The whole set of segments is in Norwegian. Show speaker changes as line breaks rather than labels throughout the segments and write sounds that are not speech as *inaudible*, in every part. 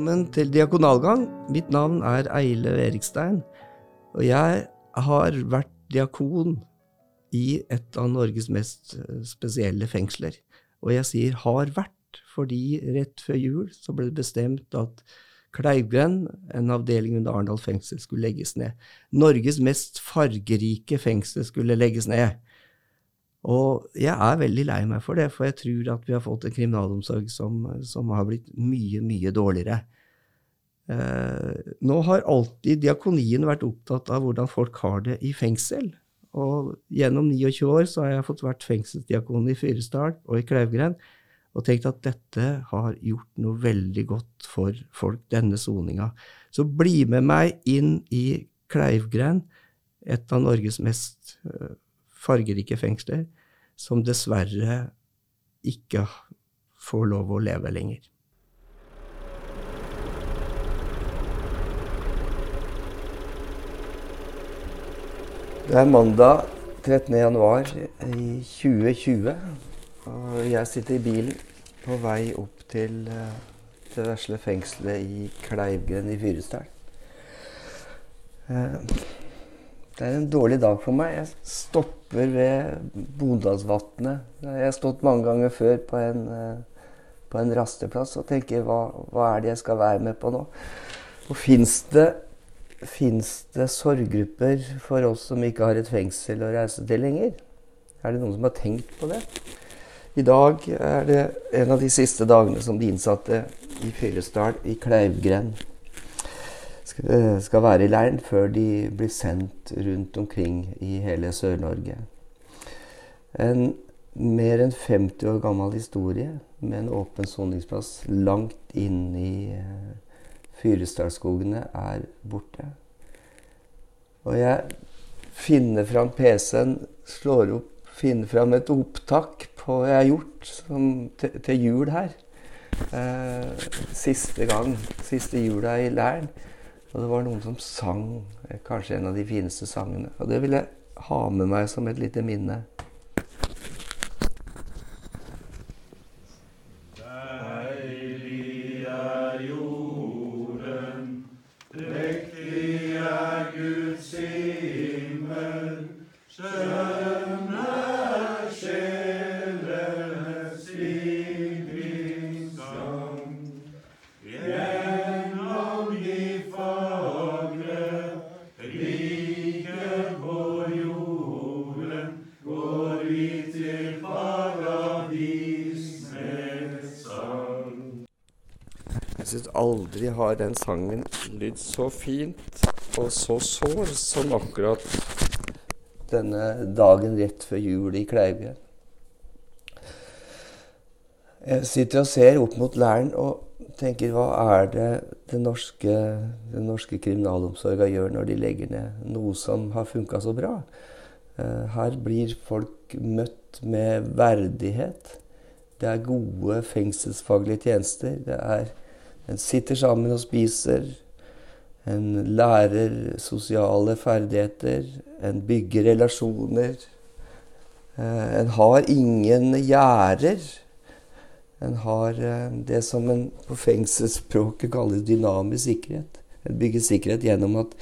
Velkommen til Diakonalgang. Mitt navn er Eile Erikstein, og jeg har vært diakon i et av Norges mest eh, spesielle fengsler. Og jeg sier 'har vært', fordi rett før jul så ble det bestemt at Kleivgrend, en avdeling under Arendal fengsel, skulle legges ned. Norges mest fargerike fengsel skulle legges ned. Og jeg er veldig lei meg for det, for jeg tror at vi har fått en kriminalomsorg som, som har blitt mye, mye dårligere. Eh, nå har alltid diakonien vært opptatt av hvordan folk har det i fengsel. Og gjennom 29 år så har jeg fått vært fengselsdiakon i Fyresdal og i Kleivgrend og tenkt at dette har gjort noe veldig godt for folk, denne soninga. Så bli med meg inn i Kleivgren, et av Norges mest uh, fargerike fengsler, som dessverre ikke får lov å leve lenger. Det er mandag 13. januar i 2020. Og jeg sitter i bilen på vei opp til uh, det vesle fengselet i Kleivgrend i Fyresdal. Uh, det er en dårlig dag for meg. Jeg stopper ved Bondalsvatnet. Jeg har stått mange ganger før på en, uh, på en rasteplass og tenker hva, hva, er det jeg skal være med på nå? Og fins det Fins det sorggrupper for oss som ikke har et fengsel å reise til lenger? Er det noen som har tenkt på det? I dag er det en av de siste dagene som de innsatte i Fyresdal i Kleivgrend skal være i leiren før de blir sendt rundt omkring i hele Sør-Norge. En mer enn 50 år gammel historie med en åpen soningsplass langt inn i eh, Fyresdalsskogene er borte. Og jeg finner fram PC-en, slår opp, finner fram et opptak på jeg har gjort som, til, til, jul her. Eh, siste gang. Siste jula i leiren. Og det var noen som sang eh, kanskje en av de fineste sangene. Og det vil jeg ha med meg som et lite minne. Syns aldri har den sangen lydd så fint og så sår som akkurat denne dagen rett før jul i Kleivgrend. Jeg sitter og ser opp mot læren og tenker hva er det den norske, den norske kriminalomsorga gjør når de legger ned noe som har funka så bra? Eh, her blir folk møtt med verdighet. Det er gode fengselsfaglige tjenester. Det er en sitter sammen og spiser. En lærer sosiale ferdigheter. En bygger relasjoner. Eh, en har ingen gjerder. En har eh, det som en på fengselsspråket kaller dynamisk sikkerhet. En bygger sikkerhet gjennom at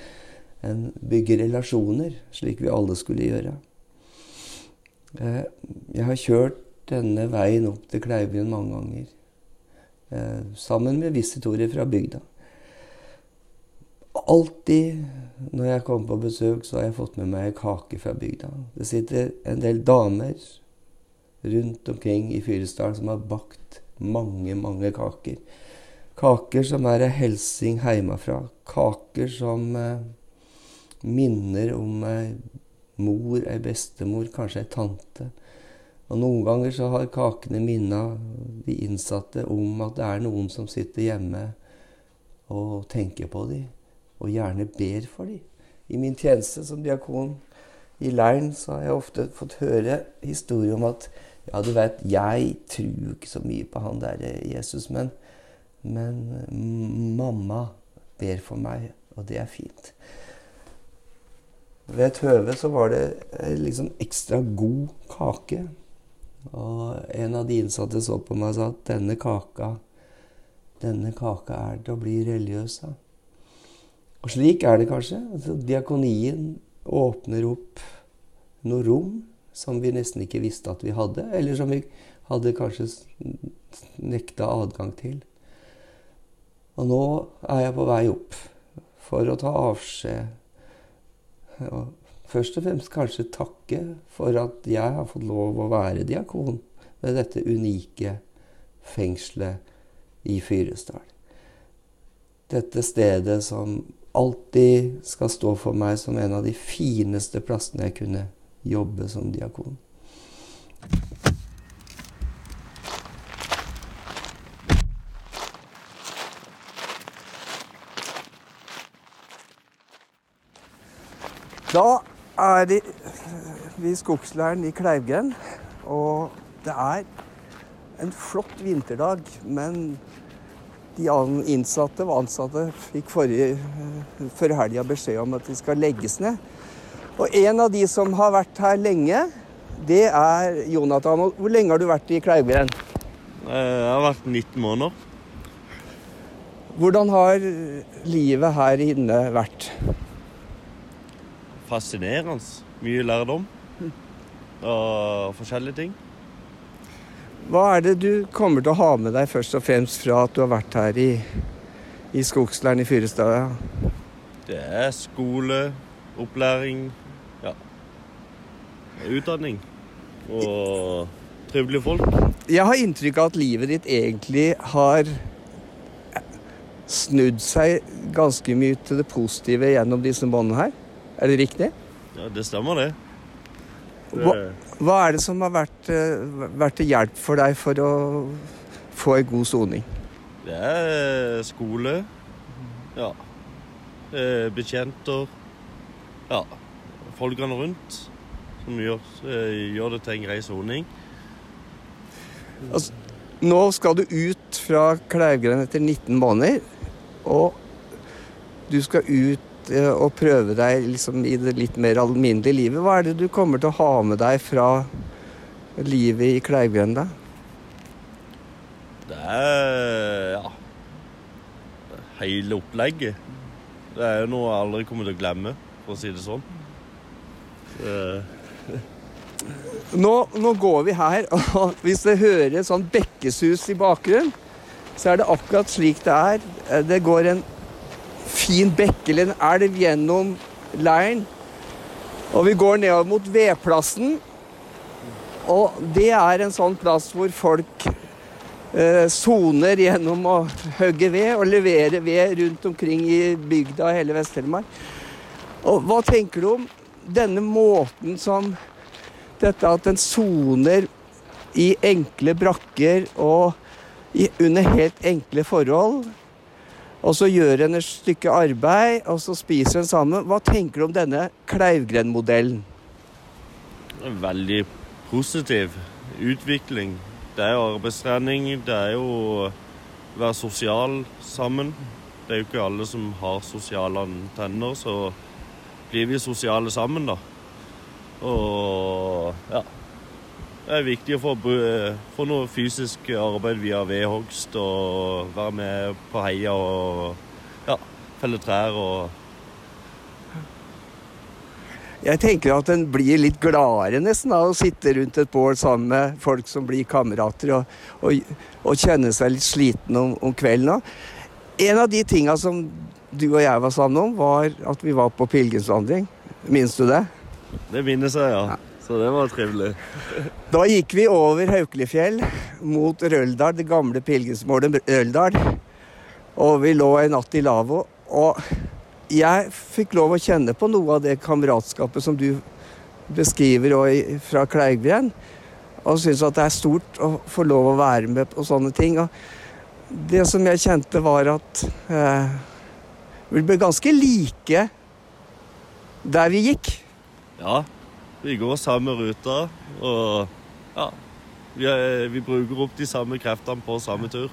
en bygger relasjoner, slik vi alle skulle gjøre. Eh, jeg har kjørt denne veien opp til Kleivbyen mange ganger. Eh, sammen med visitorer fra bygda. Alltid når jeg kommer på besøk, så har jeg fått med meg kake fra bygda. Det sitter en del damer rundt omkring i Fyresdal som har bakt mange, mange kaker. Kaker som er ei helsing heimafra. Kaker som eh, minner om ei mor, ei bestemor, kanskje ei tante. Og noen ganger så har kakene minna de innsatte om at det er noen som sitter hjemme og tenker på dem, og gjerne ber for dem. I min tjeneste som diakon i leiren så har jeg ofte fått høre historier om at ja, du vet, jeg tror ikke så mye på han der Jesus, men, men mamma ber for meg, og det er fint. Ved et høve så var det liksom ekstra god kake. Og en av de innsatte så på meg og sa at denne kaka denne kaka er til å bli religiøs av. Og slik er det kanskje. Altså, diakonien åpner opp noe rom som vi nesten ikke visste at vi hadde, eller som vi hadde kanskje nekta adgang til. Og nå er jeg på vei opp for å ta avskjed. Og først og fremst kanskje takke for at jeg har fått lov å være diakon ved dette unike fengselet i Fyresdal. Dette stedet som alltid skal stå for meg som en av de fineste plassene jeg kunne jobbe som diakon. Da er det, vi i skogsleiren i Kleivgrend, og det er en flott vinterdag. Men de innsatte og ansatte fikk forrige, før helga beskjed om at de skal legges ned. Og en av de som har vært her lenge, det er Jonathan. Hvor lenge har du vært i Kleivgrend?
Jeg har vært 19 måneder.
Hvordan har livet her inne vært?
Fascinerende. Mye lærdom og forskjellige ting.
Hva er det du kommer til å ha med deg først og fremst fra at du har vært her i, i skogsleiren i Fyresdal?
Det er skole, opplæring, ja. Utdanning. Og trivelige folk.
Jeg har inntrykk av at livet ditt egentlig har snudd seg ganske mye til det positive gjennom disse båndene her. Er det riktig?
Ja, det stemmer, det.
Hva, hva er det som har vært, vært, til hjelp for deg for å få en god soning?
Det er skole. Ja. Bekjenter. Ja. Folkene rundt som gjør, gjør, det til en grei soning.
Altså, nå skal du ut fra Kleivgrend etter 19 måneder. Og du skal ut å prøve deg liksom i det litt mer alminnelige livet. Hva er det du kommer til å ha med deg fra livet i Kleivgrenda?
Det er ja hele opplegget. Det er jo noe jeg aldri kommer til å glemme, for å si det sånn. *laughs*
Nå, nå, går vi her, *laughs* og hvis det hører sånn bekkesus i bakgrunnen, så er det akkurat slik det er. Det går en fin bekk eller en elv gjennom leiren. Og vi går nedover mot vedplassen. Og det er en sånn plass hvor folk soner eh, gjennom å hogge ved og levere ved rundt omkring i bygda og hele Vest-Telemark. Og hva tenker du om denne måten som dette at en soner i enkle brakker og i, under helt enkle forhold? Og så gjør en et stykke arbeid, og så spiser en sammen. Hva tenker du om denne Kleivgren-modellen?
Veldig positiv utvikling. Det er jo arbeidstrening, det er jo å være sosial sammen. Det er jo ikke alle som har sosiale antenner, så blir vi sosiale sammen, da. Og ja. Det er viktig å få, få noe fysisk arbeid via vedhogst og være med på heia og ja, felle trær og
Jeg tenker at en blir litt gladere nesten av å sitte rundt et bål sammen med folk som blir kamerater, og, og, og kjenne seg litt sliten om, om kvelden. En av de tinga som du og jeg var sammen om, var at vi var på pilegrimsvandring. Minnes du det?
Det minnes jeg, ja. ja. Så det var trivelig. *laughs*
Da gikk vi over Haukelifjell mot Røldal, det gamle pilegrimsmålet Røldal. Og vi lå en natt i lavvo. Og jeg fikk lov å kjenne på noe av det kameratskapet som du beskriver fra Kleivgren. Og syns at det er stort å få lov å være med på sånne ting. Og det som jeg kjente, var at eh, vi ble ganske like der vi gikk.
Ja, vi går samme ruta, og ja vi, er, vi, bruker opp de samme kreftene på samme tur.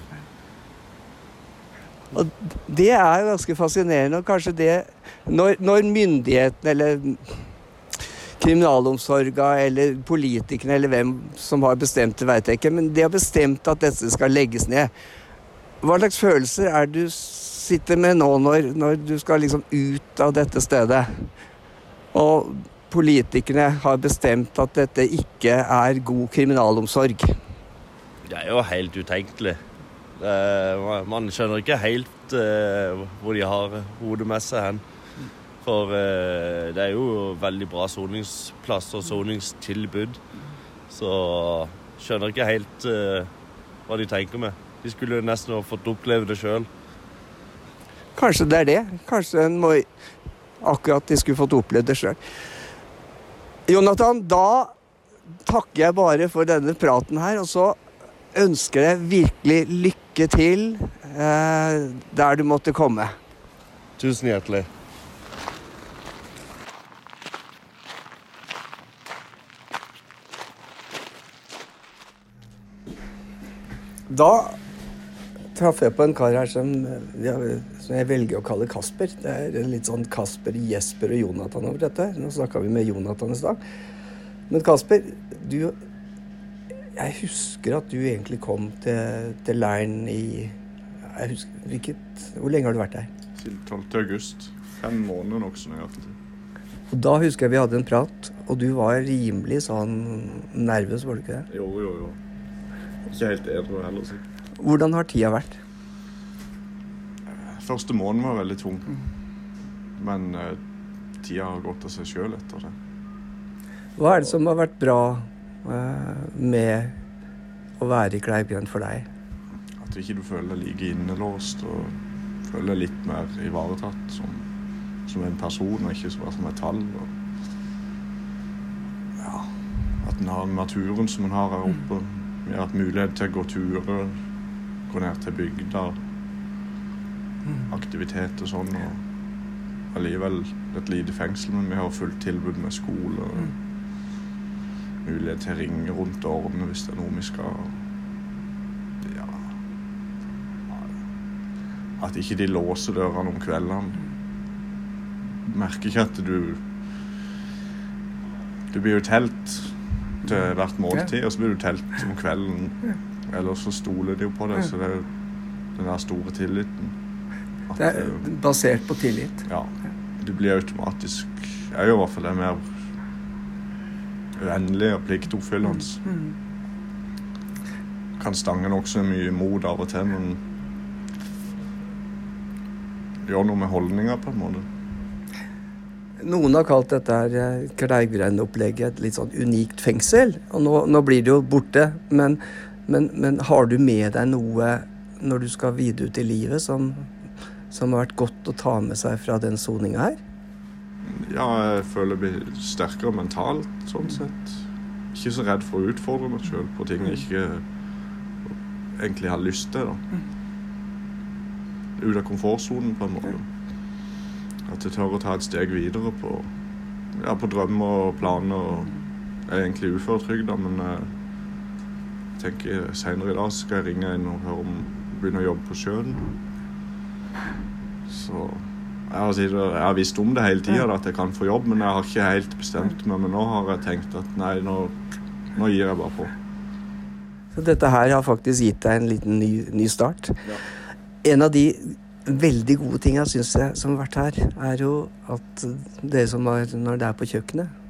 Og Det er ganske fascinerende. og kanskje det Når, når myndighetene eller kriminalomsorga eller politikerne eller hvem som har bestemt det, veit jeg ikke, men de har bestemt at dette skal legges ned. Hva slags følelser er du sitter med nå når, når du skal liksom ut av dette stedet? Og politikerne har bestemt at dette ikke er god kriminalomsorg.
Det er jo helt utenkelig. Er, man skjønner ikke helt uh, hvor de har hodet med seg hen. For uh, det er jo veldig bra soningsplass og soningstilbud. Så skjønner ikke helt uh, hva de tenker med. De skulle nesten ha fått oppleve det sjøl.
Kanskje det er det. Kanskje en må akkurat de skulle fått oppleve det sjøl. Jonathan, da takker jeg bare for denne praten her, og så ønsker jeg virkelig lykke til eh, der du måtte komme.
Tusen hjertelig.
Da traff jeg på en kar her som, ja, som, jeg velger å kalle Kasper. Det er litt sånn Kasper, Jesper og Jonathan over dette. Nå snakka vi med Jonathan i stad. Men Kasper, du Jeg husker at du egentlig kom til, til leiren i husker, hvilket, Hvor lenge har du vært der?
Siden 12. august. Fem måneder nokså nøyaktig.
Og Da husker jeg vi hadde en prat, og du var rimelig sånn nervøs, var du ikke det?
Jo, jo, jo. Ikke helt edru heller, sikkert.
Hvordan har tida vært?
Første måneden var veldig tung. Men uh, tida har gått av seg sjøl etter det.
Hva er det som har vært bra uh, med å være i Kleivgrend for deg?
At du ikke føler deg like innelåst og føler deg litt mer ivaretatt som, som, en person, og ikke bare som et tall. Og, ja, at en har naturen som en har her oppe. Vi har hatt mulighet til å gå turer gå ned til bygda. Aktivitet og sånn. Og allikevel et lite fengsel, men vi har fullt tilbud med skole. og Mulighet til å ringe rundt og ordne hvis det er noe vi skal Ja At ikke de låser dørene om kveldene. Merker ikke at du Du blir jo telt til hvert måltid, og så blir du telt om kvelden Ellers så stoler de jo på det. Så det er den der store tilliten.
Det er basert på tillit?
Ja. Du blir automatisk Jeg er jo i hvert fall det mer uendelig og pliktoppfyllende. Mm. Kan stange nokså mye mot av og til, men gjør noe med holdninga, på en måte.
Noen har kalt dette her eh, Kleivgrend-opplegget et litt sånn unikt fengsel. Og nå, nå, blir det jo borte. Men men, men, har du med deg noe når du skal videre ut i livet som, som har vært godt å ta med seg fra den soninga her?
Ja, jeg føler jeg blir sterkere mentalt, sånn sett. Ikke så redd for å utfordre meg sjøl på ting jeg ikke egentlig har lyst til. da. Ut av komfortsonen, på en måte. At jeg tør å ta et steg videre på, ja, på drømmer og planer. Jeg er egentlig uføretrygda, men jeg tenker Senere i dag skal jeg ringe inn og høre om begynne å jobbe på sjøen. Så jeg har, visst om det hele tida, at jeg kan få jobb, men jeg har ikke helt bestemt meg. Men nå har jeg tenkt at nei, nå, nå gir jeg bare på.
Så dette her har faktisk gitt deg en liten ny, ny start. Ja. En av de veldig gode tinga syns jeg som har vært her, er jo at dere som er, når det er på kjøkkenet,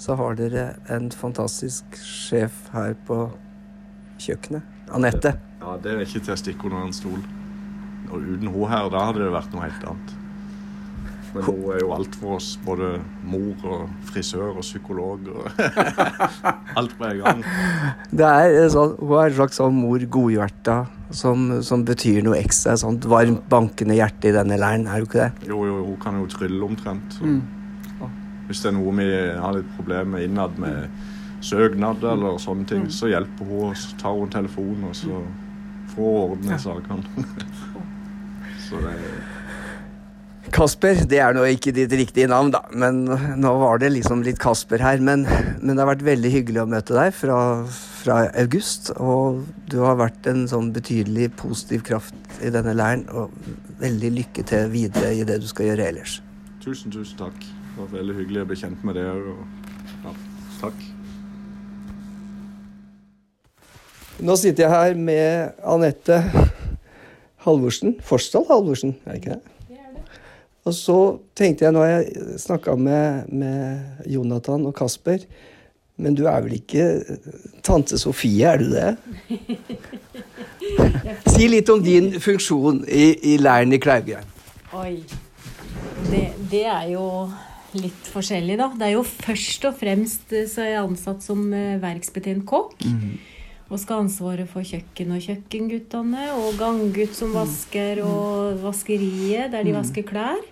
så har dere en fantastisk sjef her på kjøkkenet. Anette.
Ja, det er ikke til å stikke under en stol. Og uten hun her, da hadde det vært noe helt annet. Men hun er jo alt for oss. Både mor og frisør og psykolog og *laughs* alt på en gang.
Det er sånn, hun er en slags sånn mor godhjerta som, som, betyr noe ekstra. Sånt varmt, bankende hjerte i denne leiren, er jo ikke det?
Jo, jo, hun kan jo trylle omtrent. Mm. Hvis det er noe vi har litt problemer med innad med søknad eller sånne ting, så hjelper hun, og så tar hun telefonen, og så får hun ordne sakene. *laughs* så det
Kasper, det er nå ikke ditt riktige navn, da, men nå var det liksom litt Kasper her. Men, men det har vært veldig hyggelig å møte deg fra, fra, august. Og du har vært en sånn betydelig positiv kraft i denne leiren. Og veldig lykke til videre i det du skal gjøre ellers.
Tusen, tusen takk. Det var veldig hyggelig å bli kjent med deg òg. Ja, takk.
Nå sitter jeg her med Anette, Halvorsen. Forsdal Halvorsen, er det ikke det? Og så tenkte jeg, nå har jeg snakka med, med Jonathan og Kasper Men du er vel ikke tante Sofie, er du det? *laughs* si litt om din funksjon i, i leiren i Klauge.
Oi. Det, det, er jo litt forskjellig, da. Det er jo først og fremst så er jeg ansatt som verksbetjent kokk. Mm. Og skal ha ansvaret for kjøkken og kjøkkenguttene. Og ganggutt som vasker, og vaskeriet der de mm. vasker klær.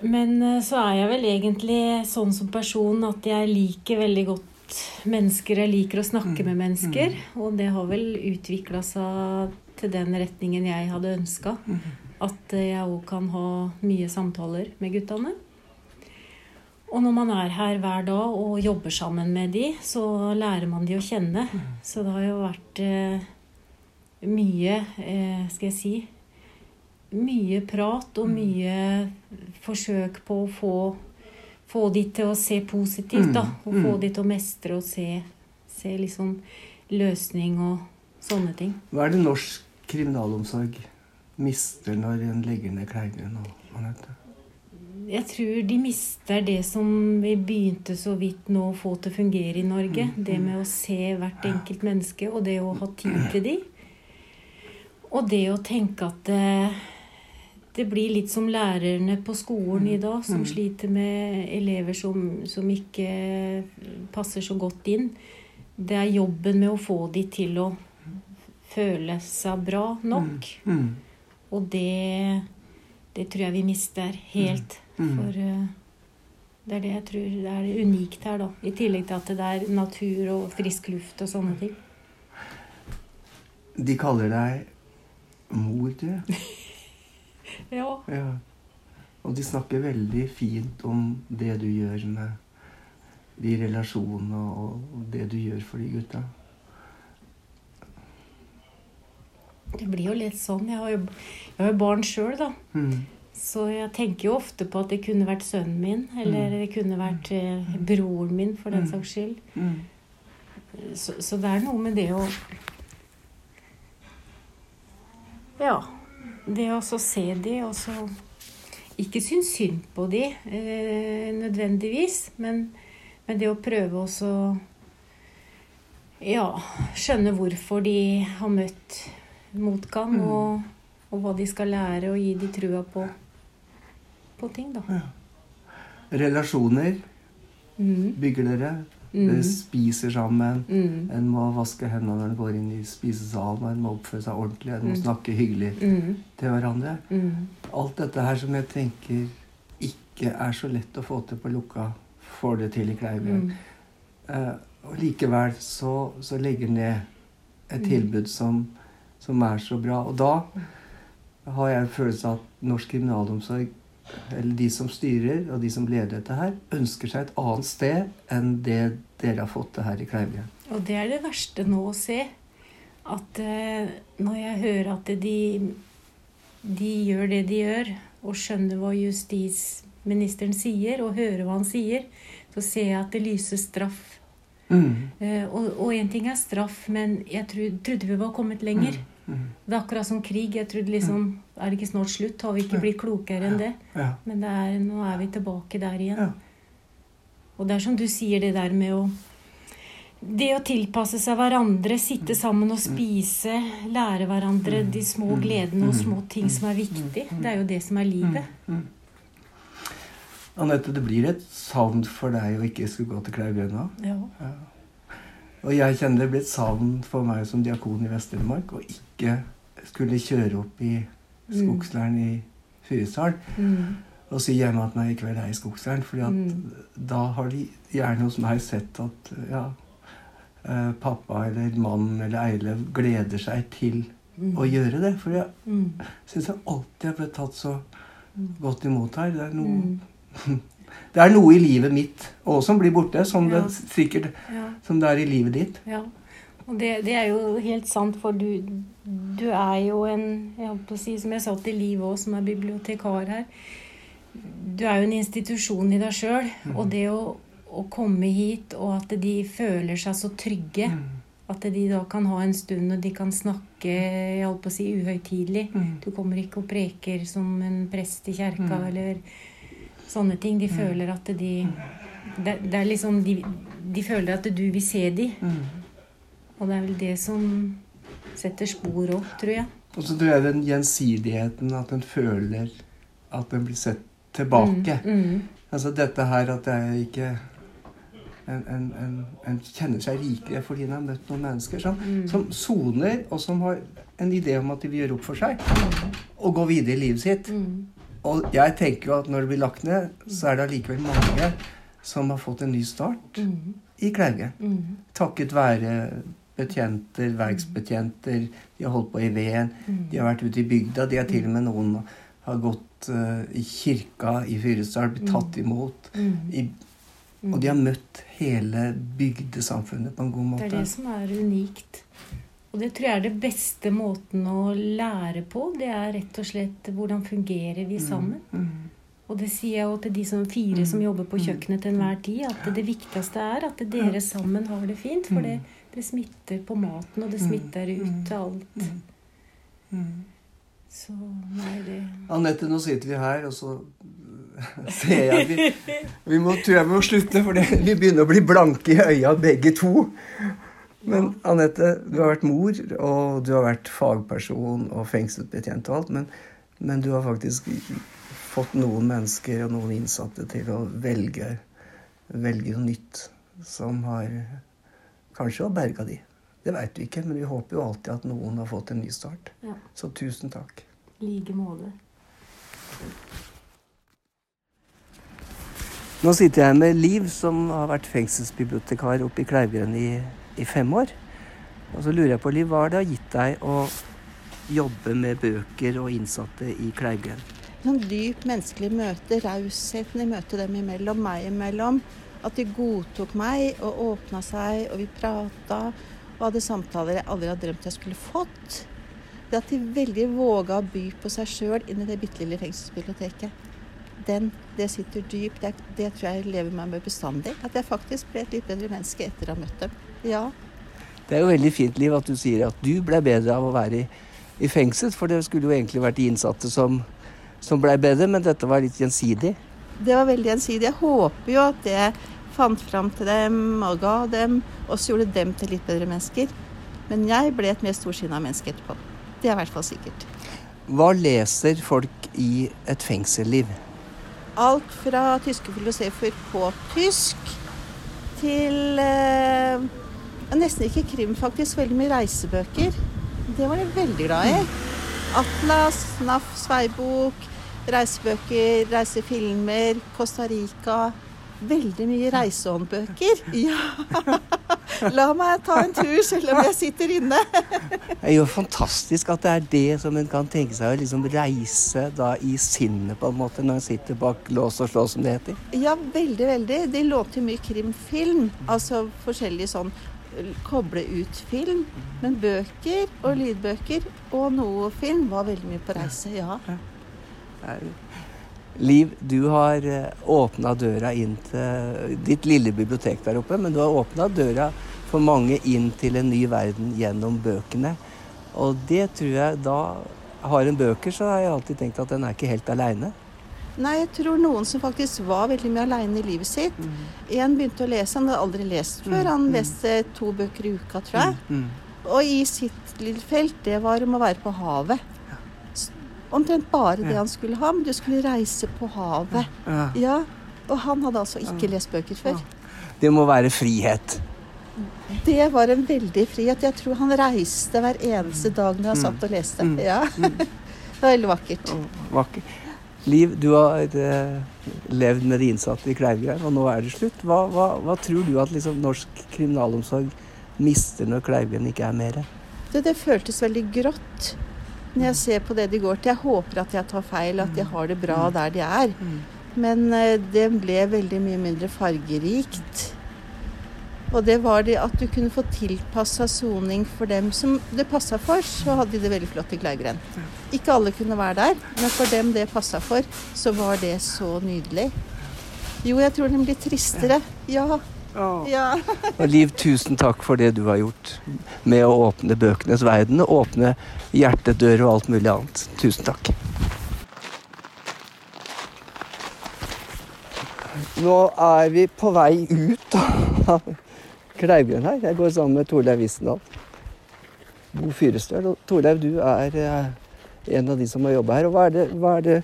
Men eh, så er jeg vel egentlig sånn som person at jeg liker veldig godt mennesker. Jeg liker å snakke med mennesker. Og det har vel utvikla seg til den retningen jeg hadde ønska. At jeg òg kan ha mye samtaler med guttene. Og når man er her hver dag og jobber sammen med de, så lærer man de å kjenne. Så det har jo vært eh, mye, eh, skal jeg si Mye prat og mye forsøk på å få, få de til å se positivt, da. Og få de til å mestre og se, se liksom løsning og sånne ting.
Hva er det norsk kriminalomsorg mister når en legger ned Kleivgrend og Anette?
Jeg tror de mister det som vi begynte så vidt nå å få til å fungere i Norge. Mm, det mm. med å se hvert enkelt menneske, og det å ha tid til de. Og det å tenke at det, det blir litt som lærerne på skolen i dag, som mm. sliter med elever som, som ikke passer så godt inn. Det er jobben med å få de til å føle seg bra nok. Og det, det tror jeg vi mister helt. Mm. For uh, det er det jeg tror det er unikt her, da. I tillegg til at det er natur og frisk luft og sånne ting.
De kaller deg mor, du. *laughs*
ja.
ja. Og de snakker veldig fint om det du gjør med de relasjonene og det du gjør for de gutta.
Det blir jo litt sånn. Jeg har jo, jeg har jo barn sjøl, da. Mm. Så jeg tenker jo ofte på at det kunne vært sønnen min, eller mm. det kunne vært eh, broren min, for den mm. saks skyld. Mm. Så, så, det er noe med det å Ja. Det å se de, og så ikke synes synd på de eh, nødvendigvis, men, men, det å prøve også Ja, skjønne hvorfor de har møtt motgang, mm. og, og hva de skal lære, og gi de trua på på ting, da. Ja.
Relasjoner mm. bygger dere. Mm. Dere spiser sammen. Mm. En må vaske hendene når en går inn i spisesalen. En må oppføre seg ordentlig. En må mm. snakke hyggelig til hverandre. Alt dette her som jeg tenker ikke er så lett å få til på lukka, får det til i Kleivgrend. Uh, og likevel så, så legger ned et tilbud som, som er så bra. Og da har jeg en følelse av at norsk kriminalomsorg eller de som styrer, og de som leder dette her, ønsker seg et annet sted enn det dere har fått til her i Kleivgrend.
Og det er det verste nå å se. At eh, når jeg hører at de, de gjør det de gjør, og skjønner hva justisministeren sier, og hører hva han sier, så ser jeg at det lyser straff. Mm. Eh, og én ting er straff, men jeg trodde vi var kommet lenger. Mm. Det er akkurat som krig. Jeg trodde liksom Er det ikke snart slutt? Har vi ikke blitt klokere enn det? Men det er, nå er vi tilbake der igjen. Og det er som du sier, det der med å det å tilpasse seg hverandre, sitte sammen og spise, lære hverandre de små gledene og små ting som er viktig, det er jo det som er livet.
Anette, det blir et savn for deg å ikke skulle gå til Kleivgrenda? Ja. ja. Og jeg kjenner det blir et savn for meg som diakon i Vest-Telemark å ikke skulle kjøre opp i mm. i Fyresdal mm. og si hjemme at nei, i kveld er jeg i skogsleiren. fordi mm. da har de gjerne hos meg sett at ja, eh, pappa eller mannen eller Eilev gleder seg til mm. å gjøre det. For jeg mm. syns jeg alltid har blitt tatt så mm. godt imot her. Det er noe *laughs* det er noe i livet mitt òg som blir borte, som ja. det sikkert ja. som det er i livet ditt.
Ja. Og det, det, er jo helt sant, for du, du er jo en jeg holdt på å si, Som jeg sa til Liv òg, som er bibliotekar her. Du er jo en institusjon i deg sjøl. Mm. Og det å, å, komme hit, og at de føler seg så trygge mm. At de da kan ha en stund, og de kan snakke jeg holdt på å si, uhøytidelig.
Mm.
Du kommer ikke og preker som en prest i kjerka eller sånne ting. De føler at de det, det er liksom de, de føler at du vil se de. Og det er vel det som setter spor òg, tror jeg.
Og så tror jeg den gjensidigheten, at en føler at en blir sett tilbake.
Mm.
Altså dette her at det er ikke en, en, en, en kjenner seg rikere fordi en har møtt noen mennesker som, som soner, og som har en idé om at de vil gjøre opp for seg. Og gå videre i livet sitt. Og jeg tenker jo at når det blir lagt ned, så er det allikevel mange som har fått en ny start i Klauge. Takket være betjenter, verksbetjenter, de har holdt på i veden, de har vært ute i bygda, de har til og med noen har gått uh, i kirka i Fyresdal, blitt tatt imot. I, og de har møtt hele bygdesamfunnet på en god måte.
Det er det som er unikt. Og det tror jeg er det beste måten å lære på. Det er rett og slett hvordan fungerer vi sammen. Og det sier jeg jo til de som fire som jobber på kjøkkenet til enhver tid, at det viktigste er at dere sammen har det fint. For det, det smitter på maten, og det smitter ut til alt. Så nei, det
Anette, nå sitter vi her, og så *laughs* ser jeg vi, vi må, tror jeg vi må slutte, for det, vi begynner å bli blanke i øya begge to. Men Anette, du har vært mor, og du har vært fagperson og fengselsbetjent og alt, men, men du har faktisk fått noen mennesker og noen innsatte til å velge, velge noe nytt som har kanskje har berga de. Det veit vi ikke, men vi håper jo alltid at noen har fått en ny start.
Ja.
Så tusen takk.
i like måte.
Nå sitter jeg med Liv, som har vært fengselsbibliotekar oppe i Kleivgrend i, i fem år. Og så lurer jeg på, Liv, hva har det gitt deg å jobbe med bøker og innsatte i Kleivgrend?
Sånn dyp menneskelig møte, rausheten i møtet dem imellom, meg imellom. At de godtok meg og åpna seg, og vi prata og hadde samtaler jeg aldri hadde drømt jeg skulle fått. Det at de veldig våga å by på seg sjøl inn i det bitte lille fengselsbiblioteket. Den, det sitter dypt. Det, det tror jeg lever meg med bestandig. At jeg faktisk ble et litt bedre menneske etter å ha møtt dem. Ja.
Det er jo veldig fint, Liv, at du sier at du ble bedre av å være i, i fengsel. For det skulle jo egentlig vært de innsatte som, som ble bedre, men dette var litt gjensidig.
Det var veldig gjensidig. Jeg håper jo at det fant fram til dem og ga dem, og så gjorde dem til litt bedre mennesker. Men jeg ble et mer storsinna menneske etterpå. Det er i hvert fall sikkert.
Hva leser folk i et fengsel-liv?
Alt fra tyske filosofer på tysk til eh, nesten ikke krim, faktisk. Veldig mye reisebøker. Det var jeg veldig glad i. Atlas, NAF, Sveibok, reisebøker, reisefilmer, Costa Rica. Veldig mye reisehåndbøker. *laughs* Ja. La meg ta en tur selv om jeg sitter inne.
Det er jo fantastisk at det er det som en kan tenke seg å liksom reise da i sinnet, på en måte, når en sitter bak lås og slå, som det heter.
Ja, veldig, veldig. De lånte mye krimfilm. Altså forskjellige sånn koble ut film. Men bøker og lydbøker og noe film var veldig mye på reise, ja.
Liv, du har åpna døra inn til ditt lille bibliotek der oppe, men du har åpna døra for mange inn til en ny verden gjennom bøkene. Og det tror jeg da Har en bøker, så har jeg alltid tenkt at den er ikke helt aleine.
Nei, jeg tror noen som faktisk var veldig mye aleine i livet sitt. En begynte å lese, han hadde aldri lest før. Han leste to bøker i uka, tror jeg. Og i sitt lille felt, det var om å være på havet. Omtrent bare det han skulle ha, men du skulle reise på havet. Ja, Og han hadde altså ikke lest bøker før.
Det må være frihet.
Det var en veldig frihet. Jeg tror han reiste hver eneste dag når han satt og leste. Ja. *laughs* Det var veldig vakkert.
Vakker. Liv, du har eh, levd med de innsatte i Kleivgrend, og nå er det slutt. Hva, hva, hva tror du at liksom, norsk kriminalomsorg mister når Kleivgrend ikke er mer?
Det, det føltes veldig grått når jeg ser på det de går til. Jeg håper at jeg tar feil, at de har det bra der de er. Men eh, det ble veldig mye mindre fargerikt. Og det var det at du kunne få tilpassa soning for dem som det passa for, så hadde de det veldig flott i Kleivgrend. Ikke alle kunne være der, men for dem det passa for, så var det så nydelig. Jo, jeg tror den blir tristere. Ja, Ja. *laughs*
Og Liv, tusen takk for det du har gjort med å åpne bøkenes verden. og Åpne hjertedører og alt mulig annet. Tusen takk. Nå er vi på vei ut av Kleivgrend her. Jeg går sammen med Torleiv Wissendal. Bo Fyrestøl. Torleiv, du er eh, en av de som har jobba her. Og hva er, det, hva er det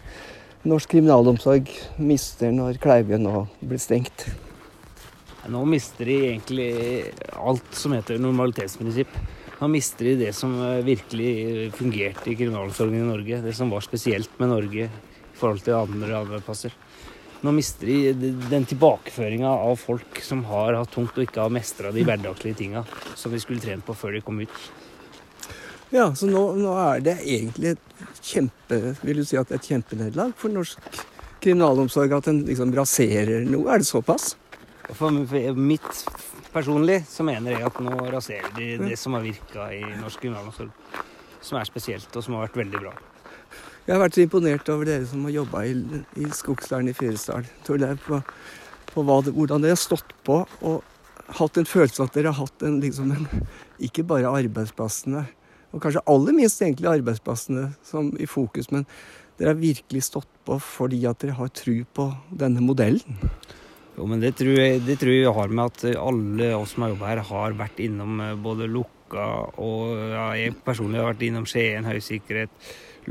norsk kriminalomsorg mister når Kleivgrend nå blir stengt?
Nå mister de egentlig alt som heter normalitetsprinsipp. Nå mister de det som eh, virkelig fungerte i kriminalomsorgen i Norge. Det som var spesielt med Norge i forhold til andre arbeidsplasser. Nå mister de den tilbakeføringa av folk som har hatt tungt og ikke har mestra de hverdagslige tinga som vi skulle trent på før de kom ut.
Ja, så nå, nå er det egentlig et kjempe, vil du si at et kjempenederlag for norsk kriminalomsorg at den liksom raserer noe? Er det såpass?
For mitt personlig så mener jeg at nå raserer de det som har virka i norsk kriminalomsorg. Som er spesielt, og som har vært veldig bra.
Jeg har vært så imponert over dere som har jobba i, i Skogsdalen i Fyresdal. På, på det, hvordan dere har stått på og hatt en følelse at dere har hatt en, liksom en, ikke bare arbeidsplassene, og kanskje aller minst egentlig arbeidsplassene som i fokus, men dere har virkelig stått på fordi at dere har tru på denne modellen.
Jo, men det tror jeg, det tror jeg har med at alle oss som har jobba her, har vært innom eh, både lukka og ja, jeg personlig har vært innom Skien høysikkerhet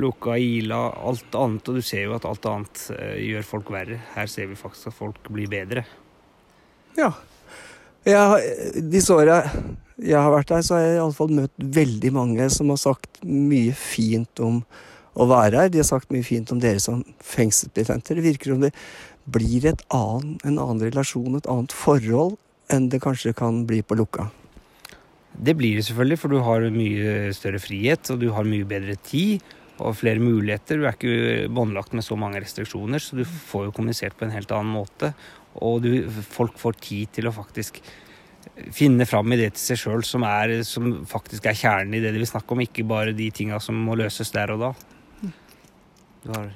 lukka Ila, alt annet. Og du ser jo at alt annet uh, gjør folk verre. Her ser vi faktisk at folk blir bedre.
Ja. Jeg, disse åra jeg har vært der, så har jeg iallfall møtt veldig mange som har sagt mye fint om å være her. De har sagt mye fint om dere som fengselsbetjenter. Det virker som det blir annen, en annen relasjon, et annet forhold, enn det kanskje kan bli på lukka.
Det blir det selvfølgelig, for du har mye større frihet, og du har mye bedre tid og flere muligheter. Du er ikke båndlagt med så mange restriksjoner, så du får jo kommunisert på en helt annen måte. Og du, folk får tid til å faktisk finne fram i det til seg sjøl som, som, faktisk er kjernen i det de vil snakke om, ikke bare de tinga som må løses der og da.
Har...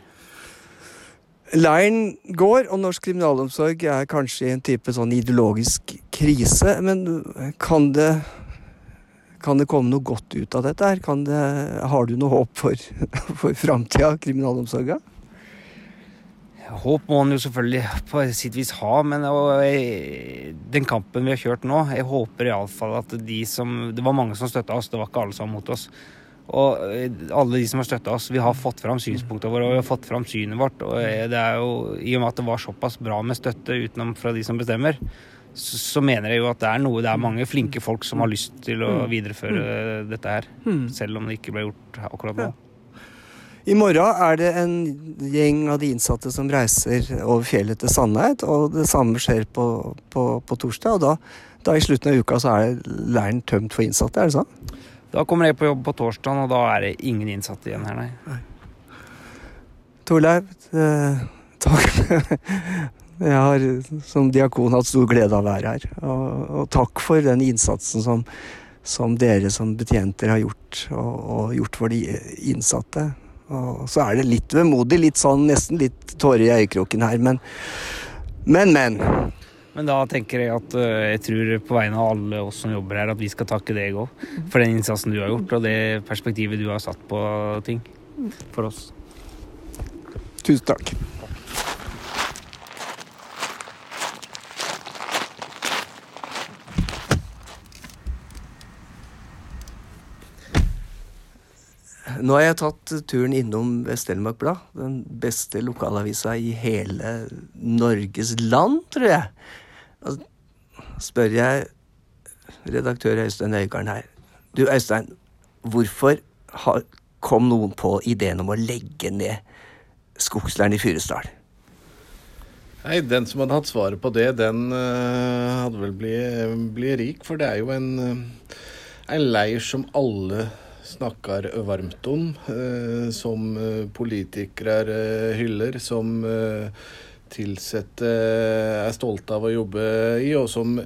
Leiren går, og norsk kriminalomsorg er kanskje i en type sånn ideologisk krise. Men kan det kan det komme noe godt ut av dette? her? Det, har du noe håp for, *laughs* for framtida kriminalomsorga?
Håp må man jo selvfølgelig på sitt vis ha, men jeg, den kampen vi har kjørt nå Jeg håper iallfall at de som Det var mange som støtta oss, det var ikke alle som var mot oss. Og eh, alle de som har støtta oss, vi har fått fram synspunktene våre og vi har fått fram synet vårt. Og det er jo, I og med at det var såpass bra med støtte utenom fra de som bestemmer, så, så, mener jeg jo at det er noe Det er mange flinke folk som har lyst til å mm. videreføre mm. dette her. Mm. Selv om det ikke ble gjort akkurat nå.
I morgen er det en gjeng av de innsatte som reiser over fjellet til Sandeid. Og det samme skjer på, på, på torsdag. Og da, da, i slutten av uka så er leiren tømt for innsatte, er det sånn?
Da kommer jeg på jobb på torsdag, og da er det ingen innsatte igjen her, nei. nei.
Torleiv, eh, takk. Jeg har som diakon hatt stor glede av å være her. Og, og takk for den innsatsen som, som, dere som betjenter har gjort, og, og, gjort for de innsatte. Og så er det litt vemodig, litt sånn, nesten litt tårer i øyekroken her, men men, men.
Men da tenker jeg at uh, jeg tror på vegne av alle oss som jobber her, at vi skal takke deg òg for den innsatsen du har gjort, og det perspektivet du har satt på ting for oss.
Tusen takk. Nå har jeg tatt turen innom Vest-Telemark Blad, den beste lokalavisa i hele Norges land, tror jeg. Og spør jeg redaktør Øystein Øygarden her Du Øystein, hvorfor har, kom noen på ideen om å legge ned skogsleiren i Fyresdal?
Nei, Den som hadde hatt svaret på det, den uh, hadde vel blitt bli rik. For det er jo en, uh, en leir som alle snakker varmt om, eh, som eh, politikere eh, hyller, som ansatte er stolte av å jobbe i, og som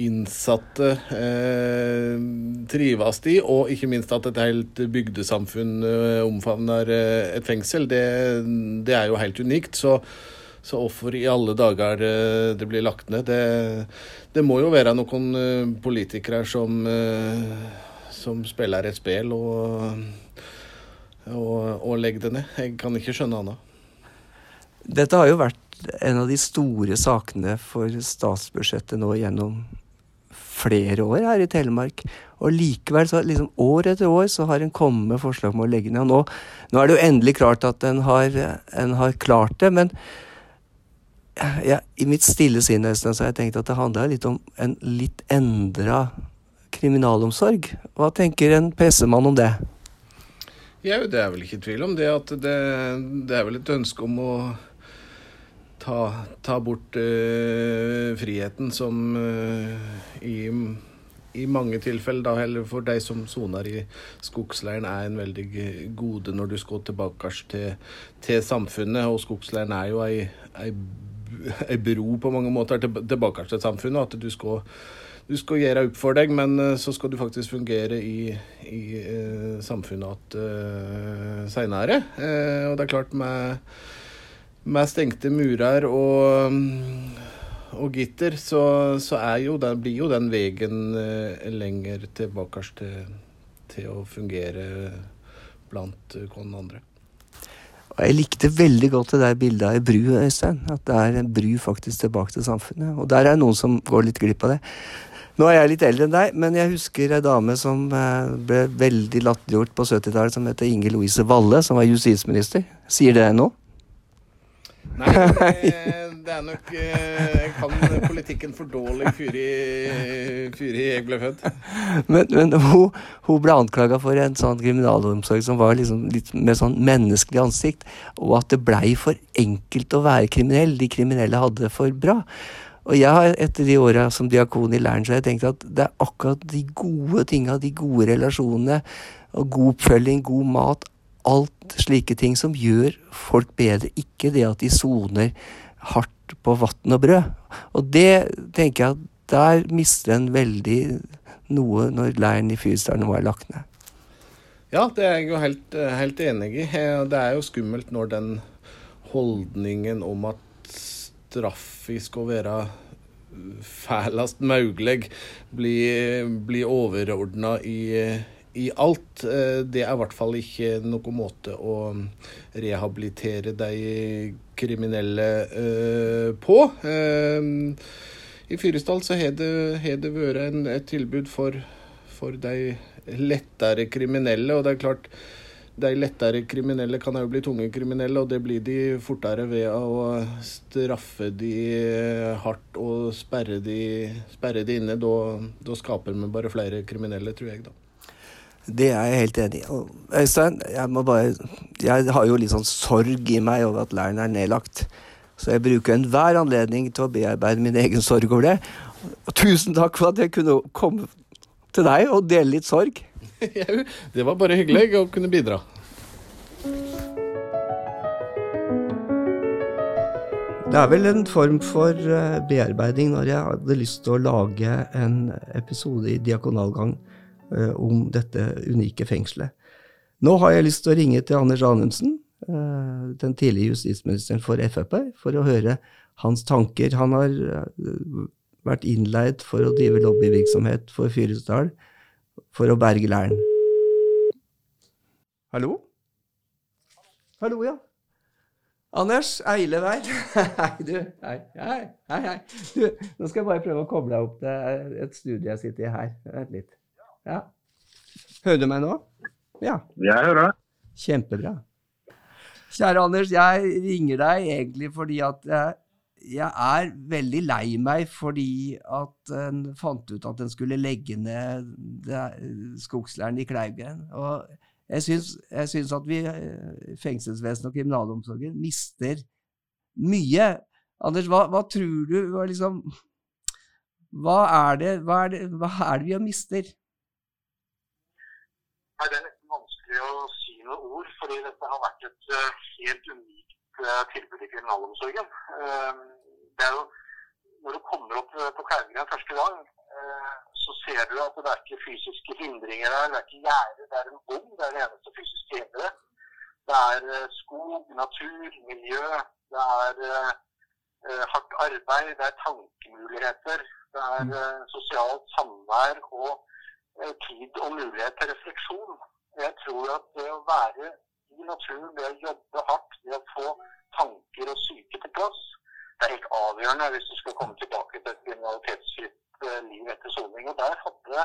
innsatte trives i, og ikke minst at et helt bygdesamfunn omfavner et fengsel, det, det, er jo helt unikt. Så, så hvorfor i alle dager det blir lagt ned? Det, det må jo være noen politikere som, som spiller et spill og, og, og legger det ned. Jeg kan ikke skjønne annet.
Dette har jo vært en av de store sakene for statsbudsjettet nå gjennom flere år her i Telemark. Og likevel, så liksom år etter år, så har en kommet med forslag om å legge ned. Og nå, nå er det jo endelig klart at en har, en har klart det. Men ja, i mitt stille sinn har jeg tenkt at det handla litt om en litt endra kriminalomsorg. Hva tenker en pressemann om det?
Ja, det er vel ikke tvil om det. At det, det er vel et ønske om å ta, ta bort uh, friheten som uh, i, i, mange tilfeller, da, heller for de som soner i skogsleiren, er en veldig gode når du skal tilbake til, til samfunnet. Og skogsleiren er jo ei, ei, ei, bro på mange måter tilbake til samfunnet. At du skal, du skal gjøre opp for deg, men uh, så skal du faktisk fungere i, i samfunnet igjen seinere. og det er klart med med stengte murer og, og gitter, så, så jo den, blir jo den veien eh, lenger tilbake til, til, å fungere blant noen andre.
Jeg likte veldig godt det der bildet av ei bru, Øystein. At det er en bru faktisk tilbake til samfunnet. Og der er noen som går litt glipp av det. Nå er jeg litt eldre enn deg, men jeg husker ei dame som eh, ble veldig latterliggjort på 70-tallet, som heter Inger Louise Valle, som var justisminister. Sier det nå?
Nei, det, er nok eh, Jeg kan politikken for dårlig før jeg ble født.
Men, men hun, hun, ble anklaga for en sånn kriminalomsorg som var liksom litt med sånn menneskelig ansikt, og at det blei for enkelt å være kriminell. De kriminelle hadde det for bra. Og jeg har etter de åra som diakon i leiren, så har jeg tenkt at det er akkurat de gode tinga, de gode relasjonene, og god oppfølging, god mat, alt slike ting som gjør folk bedre. Ikke det at de soner hardt på vann og brød. Og det tenker jeg at der mister en veldig noe når leiren i Fyresdal nå er lagt ned.
Ja, det er jeg jo helt, helt, enig i. Det er jo skummelt når den holdningen om at straffi å være fælest mulig, Bli, bli overordna i i alt. Eh, det er i hvert fall ikke noen måte å rehabilitere de kriminelle uh, på. I Fyresdal så har det, det vært et tilbud for, for, de lettere kriminelle. Og det er klart, de lettere kriminelle kan jo bli tunge kriminelle, og det blir de fortere ved å straffe de hardt og sperre de, sperre de inne. Da, da skaper vi bare flere kriminelle, tror jeg, da.
Det er jeg helt enig i. Øystein, jeg bare Jeg har jo litt sånn sorg i meg over at leiren er nedlagt. Så jeg bruker enhver anledning til å bearbeide min egen sorg over det. Og tusen takk for at jeg kunne komme til deg og dele litt sorg. *laughs*
det var bare hyggelig å kunne bidra.
Det er vel en form for eh, bearbeiding når jeg hadde lyst til å lage en episode i Diakonalgang Eh, om dette unike fengselet. Nå har jeg lyst til å ringe til Anders Anundsen, eh, den tidligere justisministeren for Frp, for å høre hans tanker. Han har vært innleid for å drive lobbyvirksomhet for Fyresdal for å berge leiren. Hallo? Hallo, ja. Anders Eilevær. *laughs* Hei, du. Hei, hei, hei. hei. Du, nå skal jeg bare prøve å koble deg opp til et studie jeg sitter i her. Vent litt. Ja. Hører du meg nå?
Ja. Jeg hører deg.
Kjempebra. Kjære Anders, jeg ringer deg egentlig fordi at jeg, jeg er veldig lei meg fordi at en fant ut at en skulle legge ned skogsleiren i Kleivgrend. Og jeg syns, at vi, fengselsvesenet og kriminalomsorgen, mister mye. Anders, hva, hva tror du hva, liksom, hva, er det, hva, er det, hva er det vi mister?
Det er nesten vanskelig å si noe ord, fordi dette har vært et uh, helt unikt tilbud i kriminalomsorgen. Uh, det er jo, Når du kommer opp på Kleivgren første gang, så ser du at det er ikke fysiske hindringer der. Det er ikke gjerde, det er en bom. Det er det eneste fysiske hinderet. Det er skog, natur, miljø. Det er eh, hardt arbeid, det er tankemuligheter, det er eh, sosialt samvær og eh, tid og mulighet til refleksjon. Jeg tror at det å være i naturen, det å jobbe hardt, det å få tanker og syke til plass, det er helt avgjørende hvis du skal komme tilbake til et kriminalitetsfritt eh, liv etter soning. Og der hadde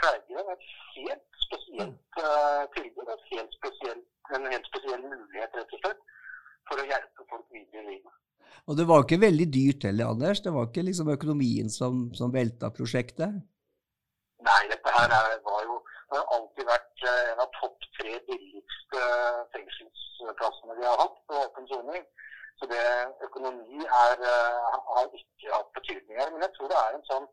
Kleivgrend et helt spesielt eh, tilbud, et helt spesielt, en helt spesiell mulighet, rett og slett, for å hjelpe folk videre i livet.
Og det var ikke veldig dyrt heller, Anders. Det var ikke liksom økonomien som, som velta prosjektet?
Nei, dette her er, var jo har alltid vært eh, en av topp tre billigste fengselsplassene vi har hatt på åpen soning. Så det økonomi er, eh, har ikke hatt betydning her. Men jeg tror det er en sånn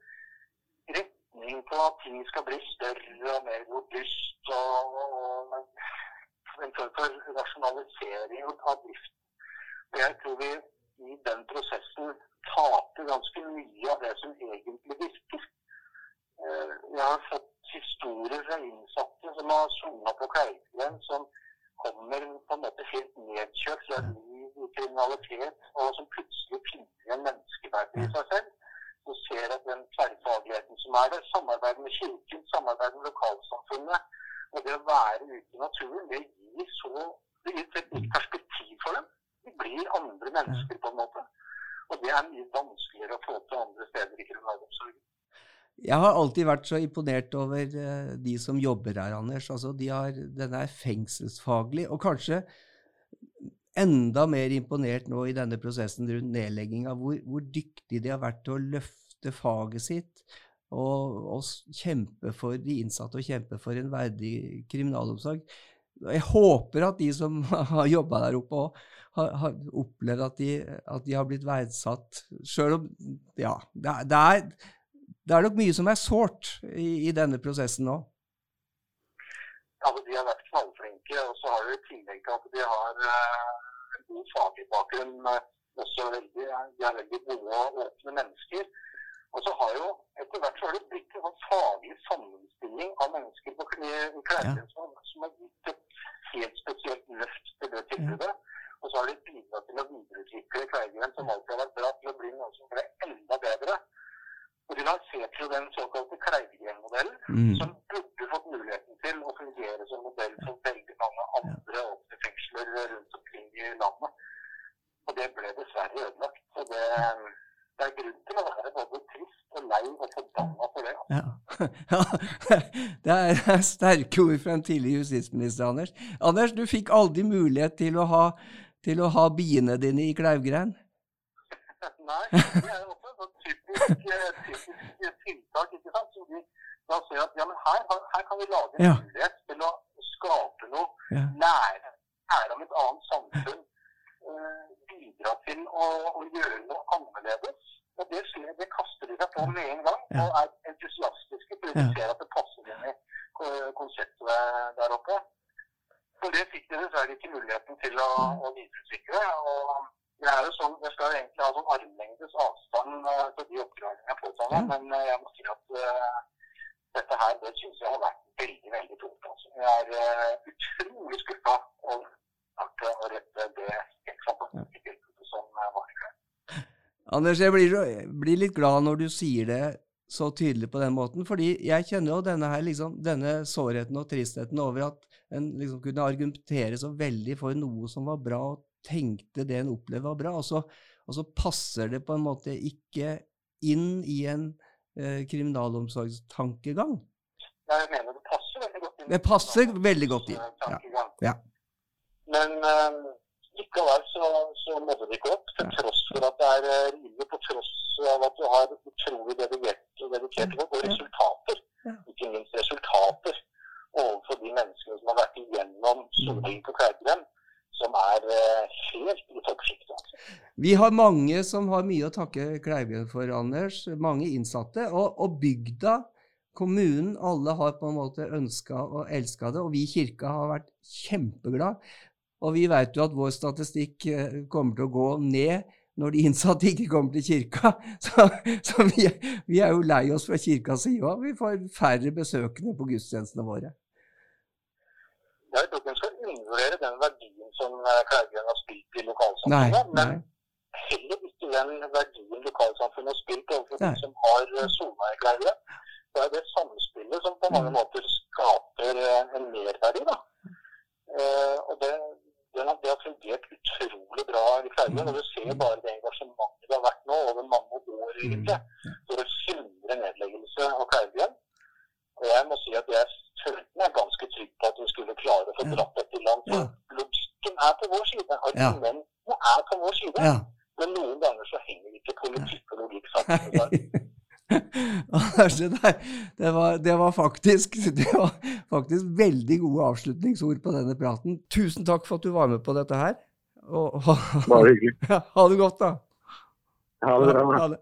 retning på at ting skal bli større og mer robust. Og, og en form for rasjonalisering av driften. Og jeg tror vi i den prosessen taper ganske mye av det som egentlig virker. Eh, Jeg har fått historier fra innsatte som har sona på Kleivgrend, som kommer på en måte helt nedkjørt fra liv i kriminalitet, og som plutselig finner igjen menneskeverdet i seg selv. Og ser at den tverrfagligheten som er der, samarbeidet med kirken, samarbeidet med lokalsamfunnet, og det å være ute i naturen, det gir så det gir et nytt perspektiv for dem. De blir andre mennesker, på en måte. Og det er mye vanskeligere å få til andre steder i kriminalomsorgen.
Jeg har alltid vært så imponert over eh, de som jobber her, Anders. Altså, de har, den er fengselsfaglig, og kanskje enda mer imponert nå i denne prosessen rundt nedlegginga, hvor, hvor dyktige de har vært til å løfte faget sitt og, og kjempe for de innsatte og kjempe for en verdig kriminalomsorg. Jeg håper at de som *laughs* har jobba der oppe òg, har, har opplevd at de, at de har blitt verdsatt. Sjøl om Ja, det det er det er nok mye som er sårt i, i denne prosessen nå.
Ja, de har vært knallflinke, og så har du i tillegg til at de har eh, en god faglig bakgrunn, eh, også veldig, de er veldig gode og åpne mennesker. Og så har jo etter hvert så har det blitt en sånn faglig sammenstilling av mennesker på Kle- ja. som, som har gitt et helt spesielt løft til det tilbudet. Og så har de bidratt til å videreutvikle Kleivgrend, som alltid har vært bra, til å bli noe som ble enda bedre. Og de lanserte jo den såkalte Kleivgren-modellen,
Mm.
som burde fått muligheten til å fungere som modell for veldig mange andre åpne fengsler rundt omkring i landet. Og det ble dessverre ødelagt. Så det, det er grunn til å være både trist og lei og forbanna for det.
Ja. *laughs* ja. Det er sterke ord fra en tidligere justisminister, Anders. Anders, du fikk aldri mulighet til å ha, til å ha biene dine i Kleivgrein? *laughs*
Nei, det er jo også et sånt typisk, eh, typisk tiltak, ikke sant. Som de da ser at ja, men her, her kan vi lage en
Ja.
mulighet til å skape noe,
Ja.
lære, lære om et annet samfunn, Uh, bidra til å, å gjøre noe annerledes. Og det, skjer- det kaster de seg på med en gang,
Ja.
og er entusiastiske fordi de ser at det passer inn i eh, konseptet der oppe. For det fikk de dessverre ikke muligheten til å, å videreutvikle. og det er jo sånn, Jeg skal egentlig ha sånn armlengdes avstand eh, til de oppdragene jeg påtar meg,
Ja.
men eh, jeg må si at uh, dette her det syns jeg har vært veldig veldig tungt. Altså. Jeg er uh, utrolig skuffa over at å rette det helt fantastiske tilbudet som eh, var i kveld.
Anders, jeg blir, blir litt glad når du sier det så tydelig på den måten, fordi jeg kjenner jo denne, her, liksom, denne sårheten og tristheten over at en liksom kunne argumentere så veldig for noe som var bra, og tenkte det en opplevde var bra, og så, og så passer det på en måte ikke inn i en eh, kriminalomsorgstankegang.
Jeg mener det passer veldig godt inn.
Det passer veldig godt inn, ja. Ja.
Men eh, likevel så, så nådde det ikke opp, til tross for at det er eh, rimelig, på tross av at du har utrolig dedikerte, dedikert folk, og resultater. Ikke minst resultater overfor de menneskene som har vært igjennom soning på Kleivgrend, som er eh, helt i toppsjiktet. Altså.
Vi har mange som har mye å takke Kleivgrend for, Anders. Mange innsatte. Og, og bygda, kommunen, alle har på en måte ønska og elska det. Og vi i kirka har vært kjempeglad. Og vi vet jo at vår statistikk eh, kommer til å gå ned når de innsatte ikke kommer til kirka. *laughs* Så, så vi, vi er jo lei oss fra kirkas side òg. Vi får færre besøkende på gudstjenestene våre.
Jeg tror ikke en skal undervurdere den verdien som eh, Kleivgrend har spilt i lokalsamfunnet.
nei.
Men heller ikke den verdien lokalsamfunnet har spilt overfor de som har sona i Kleivgrend. Det er det samspillet som på mange måter skaper eh, en merverdi. da. Eh, og det, det, har, det har fungert utrolig bra i Faugen. Og du ser bare det engasjementet det har vært nå over mange år egentlig, for å hindre nedleggelse av Kleivgrend. Og jeg må si at jeg følte meg ganske trygg på at vi skulle klare å få dratt dette i land. For
Ja.
logikken er på vår side. Argumentene er på vår side.
Ja.
Men noen ganger så henger ikke politikk og logikk sammen. *laughs*
Altså, det, det, var, det, var faktisk, det var faktisk veldig gode avslutningsord på denne praten. Tusen takk for at du var med på dette her. Og,
Bare hyggelig. *laughs*
ha det godt, da.
Ha det bra.
Ha det.